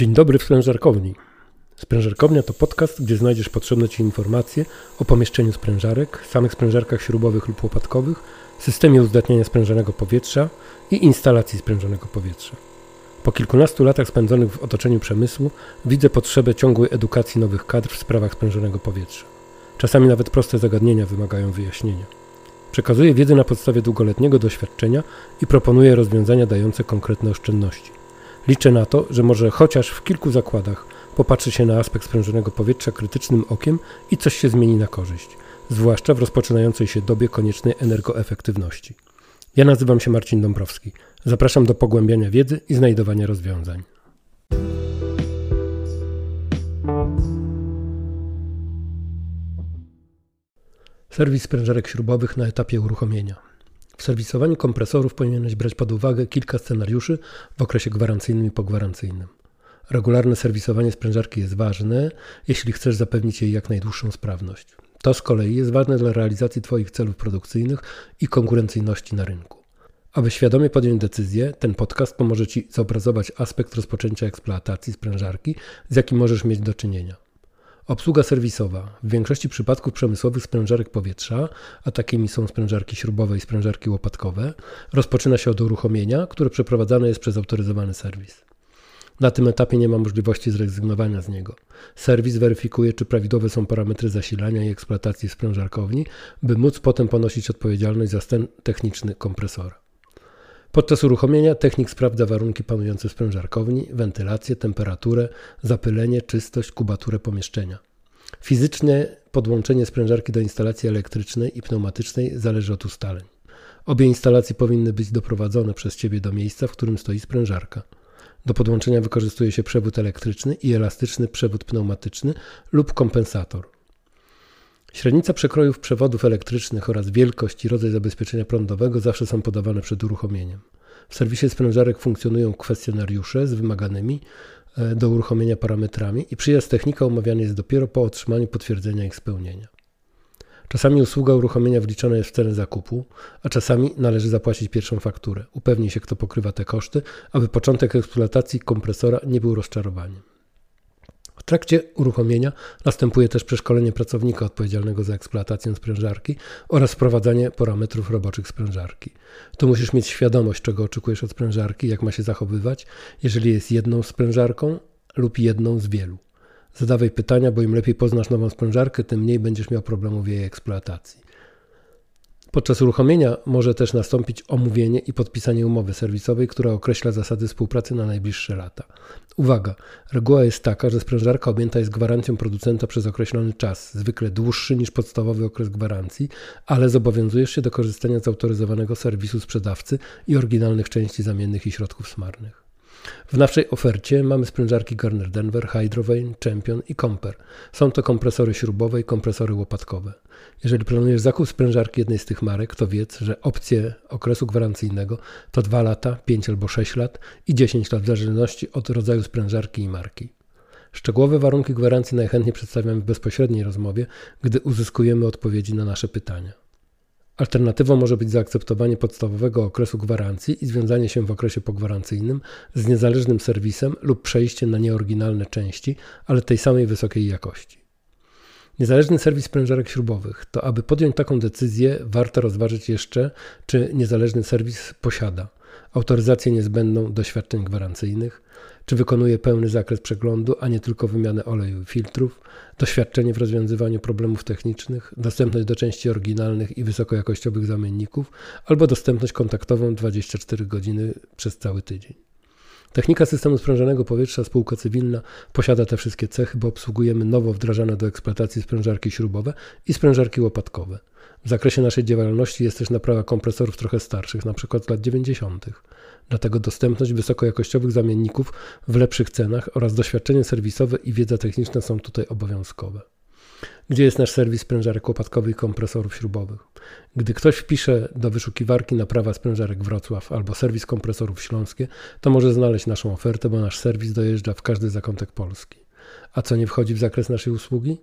Dzień dobry w sprężarkowni. Sprężarkownia to podcast, gdzie znajdziesz potrzebne Ci informacje o pomieszczeniu sprężarek, samych sprężarkach śrubowych lub łopatkowych, systemie uzdatniania sprężonego powietrza i instalacji sprężonego powietrza. Po kilkunastu latach spędzonych w otoczeniu przemysłu widzę potrzebę ciągłej edukacji nowych kadr w sprawach sprężonego powietrza. Czasami nawet proste zagadnienia wymagają wyjaśnienia. Przekazuję wiedzę na podstawie długoletniego doświadczenia i proponuję rozwiązania dające konkretne oszczędności. Liczę na to, że może chociaż w kilku zakładach popatrzy się na aspekt sprężonego powietrza krytycznym okiem i coś się zmieni na korzyść, zwłaszcza w rozpoczynającej się dobie koniecznej energoefektywności. Ja nazywam się Marcin Dąbrowski. Zapraszam do pogłębiania wiedzy i znajdowania rozwiązań. Serwis sprężarek śrubowych na etapie uruchomienia. W serwisowaniu kompresorów powinieneś brać pod uwagę kilka scenariuszy w okresie gwarancyjnym i pogwarancyjnym. Regularne serwisowanie sprężarki jest ważne, jeśli chcesz zapewnić jej jak najdłuższą sprawność. To z kolei jest ważne dla realizacji Twoich celów produkcyjnych i konkurencyjności na rynku. Aby świadomie podjąć decyzję, ten podcast pomoże Ci zobrazować aspekt rozpoczęcia eksploatacji sprężarki, z jakim możesz mieć do czynienia. Obsługa serwisowa. W większości przypadków przemysłowych sprężarek powietrza, a takimi są sprężarki śrubowe i sprężarki łopatkowe, rozpoczyna się od uruchomienia, które przeprowadzane jest przez autoryzowany serwis. Na tym etapie nie ma możliwości zrezygnowania z niego. Serwis weryfikuje, czy prawidłowe są parametry zasilania i eksploatacji sprężarkowni, by móc potem ponosić odpowiedzialność za stan techniczny kompresora. Podczas uruchomienia technik sprawdza warunki panujące w sprężarkowni, wentylację, temperaturę, zapylenie, czystość, kubaturę pomieszczenia. Fizycznie podłączenie sprężarki do instalacji elektrycznej i pneumatycznej zależy od ustaleń. Obie instalacje powinny być doprowadzone przez Ciebie do miejsca, w którym stoi sprężarka. Do podłączenia wykorzystuje się przewód elektryczny i elastyczny przewód pneumatyczny lub kompensator. Średnica przekrojów przewodów elektrycznych oraz wielkość i rodzaj zabezpieczenia prądowego zawsze są podawane przed uruchomieniem. W serwisie sprężarek funkcjonują kwestionariusze z wymaganymi e, do uruchomienia parametrami i przyjazd technika umawiany jest dopiero po otrzymaniu potwierdzenia ich spełnienia. Czasami usługa uruchomienia wliczona jest w cenę zakupu, a czasami należy zapłacić pierwszą fakturę. Upewnij się, kto pokrywa te koszty, aby początek eksploatacji kompresora nie był rozczarowaniem. W trakcie uruchomienia następuje też przeszkolenie pracownika odpowiedzialnego za eksploatację sprężarki oraz wprowadzanie parametrów roboczych sprężarki. Tu musisz mieć świadomość, czego oczekujesz od sprężarki, jak ma się zachowywać, jeżeli jest jedną sprężarką lub jedną z wielu. Zadawaj pytania, bo im lepiej poznasz nową sprężarkę, tym mniej będziesz miał problemów w jej eksploatacji. Podczas uruchomienia może też nastąpić omówienie i podpisanie umowy serwisowej, która określa zasady współpracy na najbliższe lata. Uwaga, reguła jest taka, że sprężarka objęta jest gwarancją producenta przez określony czas, zwykle dłuższy niż podstawowy okres gwarancji, ale zobowiązujesz się do korzystania z autoryzowanego serwisu sprzedawcy i oryginalnych części zamiennych i środków smarnych. W naszej ofercie mamy sprężarki Garner Denver, Hydrovane, Champion i Comper. Są to kompresory śrubowe i kompresory łopatkowe. Jeżeli planujesz zakup sprężarki jednej z tych marek, to wiedz, że opcje okresu gwarancyjnego to 2 lata, 5 albo 6 lat i 10 lat w zależności od rodzaju sprężarki i marki. Szczegółowe warunki gwarancji najchętniej przedstawiamy w bezpośredniej rozmowie, gdy uzyskujemy odpowiedzi na nasze pytania. Alternatywą może być zaakceptowanie podstawowego okresu gwarancji i związanie się w okresie pogwarancyjnym z niezależnym serwisem lub przejście na nieoryginalne części, ale tej samej wysokiej jakości. Niezależny serwis sprężarek śrubowych to, aby podjąć taką decyzję, warto rozważyć jeszcze, czy niezależny serwis posiada autoryzację niezbędną do świadczeń gwarancyjnych, czy wykonuje pełny zakres przeglądu, a nie tylko wymianę oleju i filtrów, doświadczenie w rozwiązywaniu problemów technicznych, dostępność do części oryginalnych i wysokojakościowych zamienników, albo dostępność kontaktową 24 godziny przez cały tydzień. Technika systemu sprężonego powietrza spółka cywilna posiada te wszystkie cechy, bo obsługujemy nowo wdrażane do eksploatacji sprężarki śrubowe i sprężarki łopatkowe. W zakresie naszej działalności jest też naprawa kompresorów trochę starszych, np. z lat 90. Dlatego dostępność wysokojakościowych zamienników w lepszych cenach oraz doświadczenie serwisowe i wiedza techniczna są tutaj obowiązkowe. Gdzie jest nasz serwis sprężarek łopatkowych i kompresorów śrubowych? Gdy ktoś wpisze do wyszukiwarki naprawa sprężarek Wrocław albo serwis kompresorów śląskie, to może znaleźć naszą ofertę, bo nasz serwis dojeżdża w każdy zakątek Polski. A co nie wchodzi w zakres naszej usługi?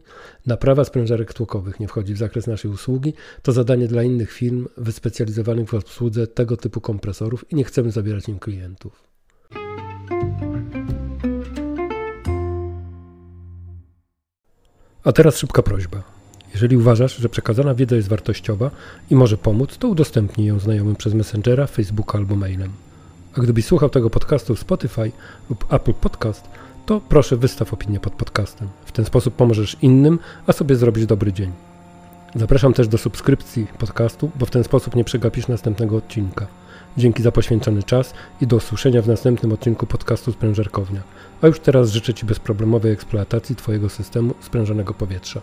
Naprawa sprężarek tłokowych nie wchodzi w zakres naszej usługi. To zadanie dla innych firm wyspecjalizowanych w obsłudze tego typu kompresorów i nie chcemy zabierać im klientów. A teraz szybka prośba. Jeżeli uważasz, że przekazana wiedza jest wartościowa i może pomóc, to udostępnij ją znajomym przez Messengera, Facebooka albo mailem. A gdybyś słuchał tego podcastu w Spotify lub Apple Podcast, to proszę wystaw opinię pod podcastem. W ten sposób pomożesz innym, a sobie zrobić dobry dzień. Zapraszam też do subskrypcji podcastu, bo w ten sposób nie przegapisz następnego odcinka. Dzięki za poświęcony czas i do usłyszenia w następnym odcinku podcastu Sprężarkownia. A już teraz życzę Ci bezproblemowej eksploatacji Twojego systemu sprężonego powietrza.